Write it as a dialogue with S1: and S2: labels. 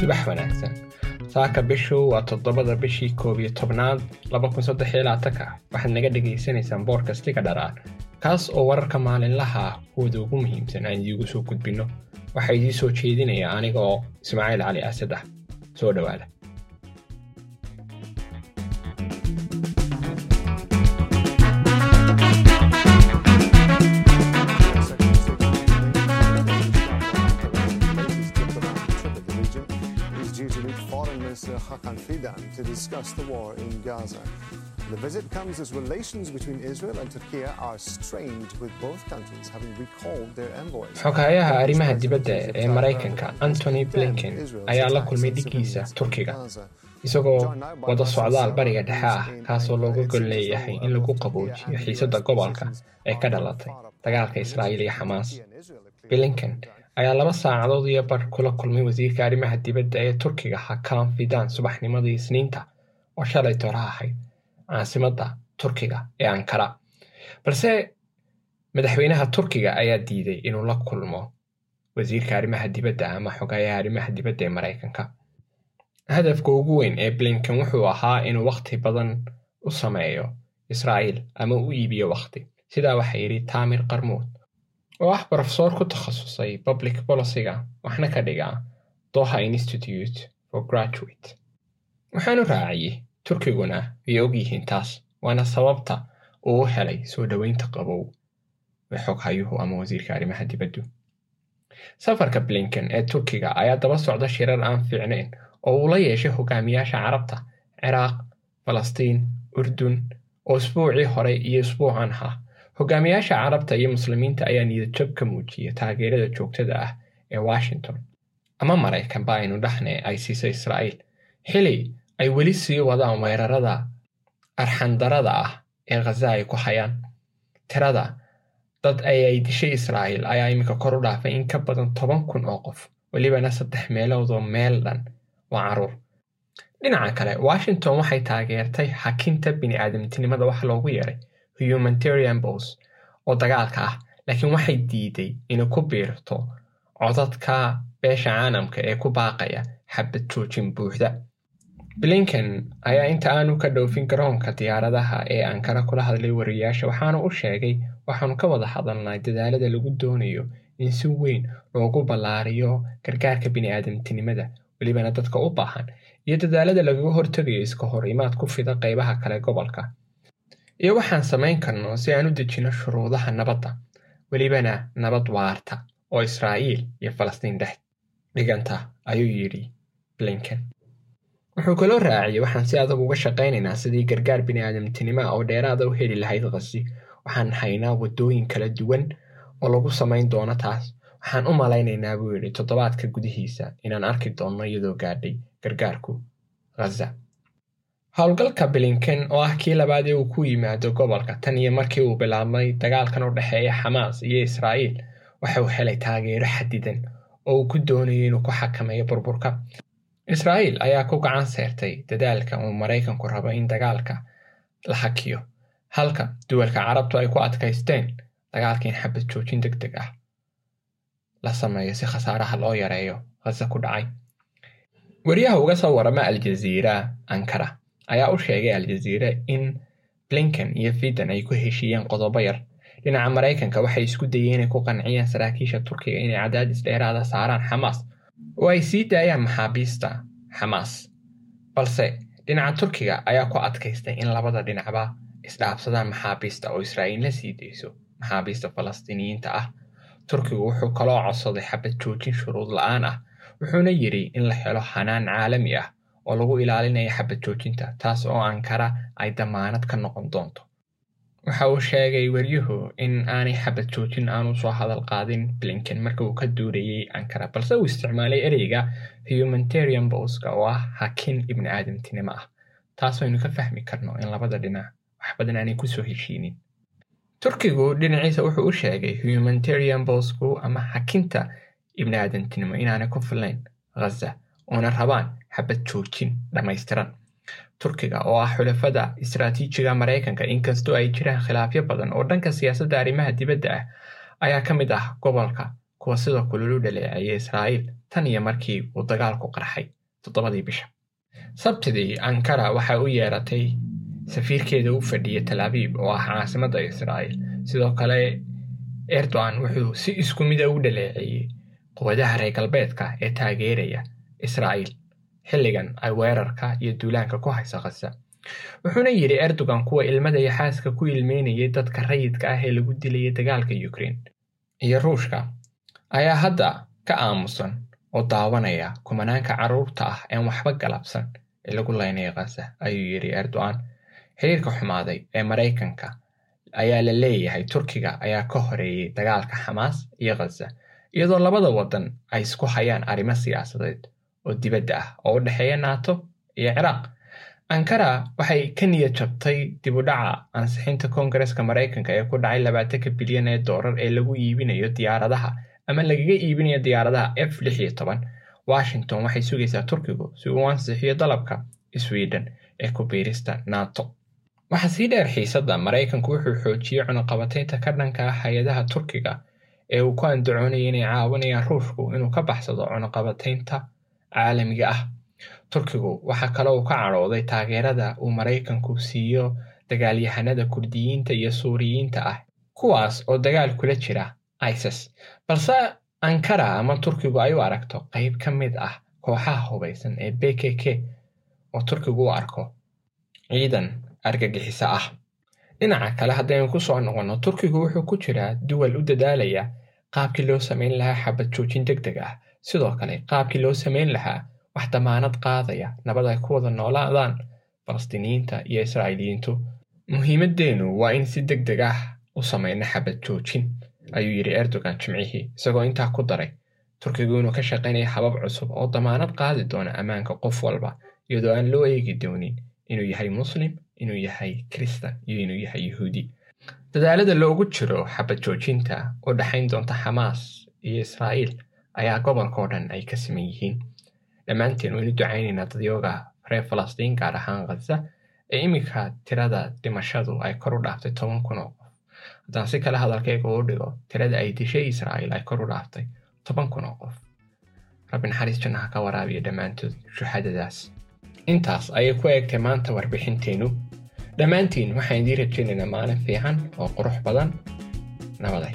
S1: subax wanaagsan saaka bishu waa toddobada bishii koob iyo tobnaad waxaad naga dhagaysanaysaan boodkastiga dharaar kaas oo wararka maalinlaha ah ugu muhiimsan aan idiigu soo gudbinno waxaa idii soo jeedinaya aniga oo ismaaciil cali asad ah soo dhowaada
S2: Hakan Fidan to discuss the war in Gaza. The visit comes as relations between Israel and Turkey are strained, with both countries having recalled their envoys.
S1: xogayaha arrimaha dibadda ee maraykanka antony blinken ayaa la kulmay dhigiisa turkiga isagoo wada socdaal bariga dhexe ah kaasoo looga gol leeyahay in lagu qaboojiyo xiisadda gobolka ee ka dhalatay dagaalka israa'iil iyo xamaas blinken ayaa laba saacadood iyo bar kula kulmay wasiirka arrimaha dibadda ee turkiga hakan fidan subaxnimadii isniinta oo shalay tora ahayd caasimadda turkiga ee ankara. Balse madaxweynaha turkiga ayaa diiday inuu la kulmo wasiirka arrimaha dibadda ama xogayaha arrimaha dibadda ee maraykanka. Hadafka ugu weyn ee blinken wuxuu ahaa inuu wakhti badan u sameeyo israa'iil ama u iibiyo wakhti sidaa waxaa yidhi taamir qarmuud ah brofesor ku takhasusay public policyga waxna ka dhigaa doha institute for graduate. waxaanu raaciyey turkiguna way ogyihiin taas waana sababta uu u helay soo dhoweynta qabow ee xoghayuhu ama wasiirka arrimaha dibaddu safarka blinken ee turkiga ayaa daba socda shirar aan fiicnayn oo uu la yeeshay hogaamiyaasha carabta ciraaq falastiin urdun oo isbuucii hore iyo isbuucan ah hogaamiyaasha carabta iyo muslimiinta ayaa niyadjab ka muujiya taageerada joogtada ah ee washington. Ama maraykanba aynu dhahne ay siisay israa'iil xili ay weli sii wadaan weerarada arxandarada ah ee khaza ay ku hayaan tirada dad ay ay dishay israa'iil ayaa iminka kor u dhaafay in ka badan toban kun oo qof welibana saddex meeloodoo meel dhan waa carruur dhinaca kale washington waxay taageertay hakinta bini'aadamtinimada wax loogu yeeray humanitarian bos oo dagaalka ah laakiin waxay diiday inay ku biirto codadka beesha caalamka ee ku baaqaya xabad joojin buuxda. Blinken ayaa inta aanu ka dhoofin garoonka diyaaradaha ee ankara kula hadlay wariyaasha waxaana u sheegay waxaanu ka wada hadalnay dadaalada lagu doonayo in si weyn loogu ballaariyo gargaarka bini'aadamtinimada welibana dadka u baahan iyo dadaalada lagaga hortegayo iska hor imaad ku fida qaybaha kale gobolka iyo waxaan samayn karno si aan u dejino shuruudaha nabadda welibana nabad waarta oo israa'iil iyo falastiin dhex dhiganta ayuu yidhi blinken. Wuxuu kaloo raaciyey waxaan si adag uga shaqaynaynaa sidii gargaar bini'aadamtinimo ah oo dheeraada u heli lahayd qasi waxaan haynaa waddooyin kala duwan oo lagu samayn doono taas. Waxaan u malaynaynaa buu yidhi toddobaadka gudihiisa inaan arki doonno iyadoo gaadhay gargaarku ghaza howlgalka blinken oo ah kii labaad ee uu ku yimaado gobolka tan iyo markii uu bilaabmay dagaalkan u dhexeeya xamaas iyo israa'iil waxa uu helay taageero xadidan oo uu ku doonayay inuu ku xakameeyo burburka. Israa'iil ayaa ku gacan seertay dadaalka uu maraykanku rabo in dagaalka la hakiyo halka duwalka carabtu ay ku adkaysteen dagaalka in xabad joojin deg ah la sameeyo si khasaaraha loo yareeyo khaza ku dhacay. Wariyaha uga soo warama aljaziira ankara ayaa u sheegay aljaziira in blinken iyo fidan ay ku heshiiyeen qodobo yar. Dhinaca maraykanka waxay isku dayeen inay ku qanciyaan saraakiisha turkiga inay cadaadis dheeraada saaraan xamaas oo ay sii daayaan maxaabiista xamaas balse dhinaca turkiga ayaa ku adkaystay in labada dhinacba isdhaafsadaan maxaabiista oo israa'iil la sii dayso maxaabiista falastiiniyiinta ah. Turkigu wuxuu kaloo codsaday xabad joojin shuruud la'aan ah wuxuuna yidhi in la helo hanaan caalami ah oo lagu ilaalinayo xabad joojinta taas oo ankara ay damaanad ka noqon doonto. Waxa uu sheegay weryuhu in aanay xabad joojin aanu soo hadal qaadin blinken marka uu ka duurayey ankara balse uu isticmaalay ereyga humanitarian boska oo ah hakin ibni aadamtinimo ah. Taas aynu ka fahmi karno in labada dhinac wax badan aanay ku soo heshiinin. Turkigu dhinaciisa wuxuu u sheegay humanitarian bosku ama hakinta ibni aadamtinimo inaanay ku filayn ghaza oona rabaan xabad joojin dhammaystiran. Turkiga oo ah xulafada istaraatiijiga maraykanka inkastoo ay jiraan khilaafyo badan oo dhanka siyaasadda arrimaha dibadda ah ayaa ka mid ah gobolka kuwa sidoo kale lu dhaleeceeyay israa'iil tan iyo markii uu dagaalku qarxay toddobadii bisha. Sabtidii ankara waxay u yeeratay safiirkeeda u fadhiya talaabiib oo ah caasimadda israa'iil. Sidoo kale erdogan wuxuu si isku mida u dhaleeceeyey quwadaha reer galbeedka ee taageeraya israa'iil xilligan ay weerarka iyo duulaanka ku haysa khasa wuxuuna yidhi erdogan kuwa ilmada iyo xaaska ku ilmeynayay dadka rayidka ah ee lagu dilayay dagaalka ukraine iyo ruushka ayaa hadda ka aamusan oo daawanaya kumanaanka carruurta ah een waxba galabsan ee lagu laynaya khasa ayuu yidhi erdogan. Xiriirka xumaaday ee maraykanka ayaa la leeyahay turkiga ayaa ka horeeyey dagaalka xamaas iyo khaza iyadoo labada waddan ay isku hayaan arrimo siyaasadeed oo dibadda ah oo u dhexeeya nato iyo ciraaq ankara waxay ka niyad jabtay dib u ansixinta koongareska maraykanka ee ku dhacay labaatanka bilyan ee doolar ee lagu iibinayo diyaaradaha ama lagaga iibinayo diyaaradaha f washington waxay sugaysaa turkigu si uu ansixiyo dalabka sweden ee ku biirista nato. Waxaa sii dheer xiisadda maraykanku wuxuu xoojiyey cunuqabataynta ka dhanka ah hay'adaha turkiga ee uu ku andacoonayay inay caawinayaan ruushku inuu ka baxsado cunuqabataynta caalamiga ah. Turkigu waxaa kale uu ka cadhooday taageerada uu maraykanku siiyo dagaalyahanada kurdiyiinta iyo suuriyiinta ah kuwaas oo dagaal kula jira isis. Balse ankara ama turkigu ay u aragto qayb ka mid ah kooxaha hubaysan ee b k k oo turkigu u arko ciidan argagixiso ah. Dhinaca kale haddaynu ku soo noqonno turkigu wuxuu ku jiraa duwal u dadaalaya qaabkii loo samayn lahaa xabad joojin deg deg ah sidoo kale qaabkii loo samayn lahaa wax damaanad qaadaya nabad ay ku wada noolaadaan falastiiniyiinta iyo israa'iiliyiintu muhiimadeennu waa in si deg deg ah u samayno xabad joojin ayuu yidhi erdogan jimcihii isagoo intaa ku daray. Turkigu inuu ka shaqaynaya habab cusub oo damaanad qaadi doona ammaanka qof walba iyadoo aan loo eegi doonin inuu yahay muslim inuu yahay kristan iyo inuu yahay yuhuudi dadaalada loogu jiro xabad joojinta u dhexayn doonta xamaas iyo israa'iil ayaa gobolkao dhan ay ka siman yihiin dhammaanteen waynu ducaynaynaa dadyooga reer falastiin gaar ahaan khaza ee iminka tirada dhimashadu ay kor u dhaaftay toban kun oo qof haddaan si kale hadalkayga uu dhigo tirada ay dishay israa'iil ay kor u dhaaftay toban kun oo qof rabbi naxariis jannaha ka waraabiya dhammaantood shuxadadaas intaas ayay ku eegtay maanta warbixinteennu dhammaantiin waxaan idiin rajaynaynaa maalin fiican oo qurux badan. Nabaday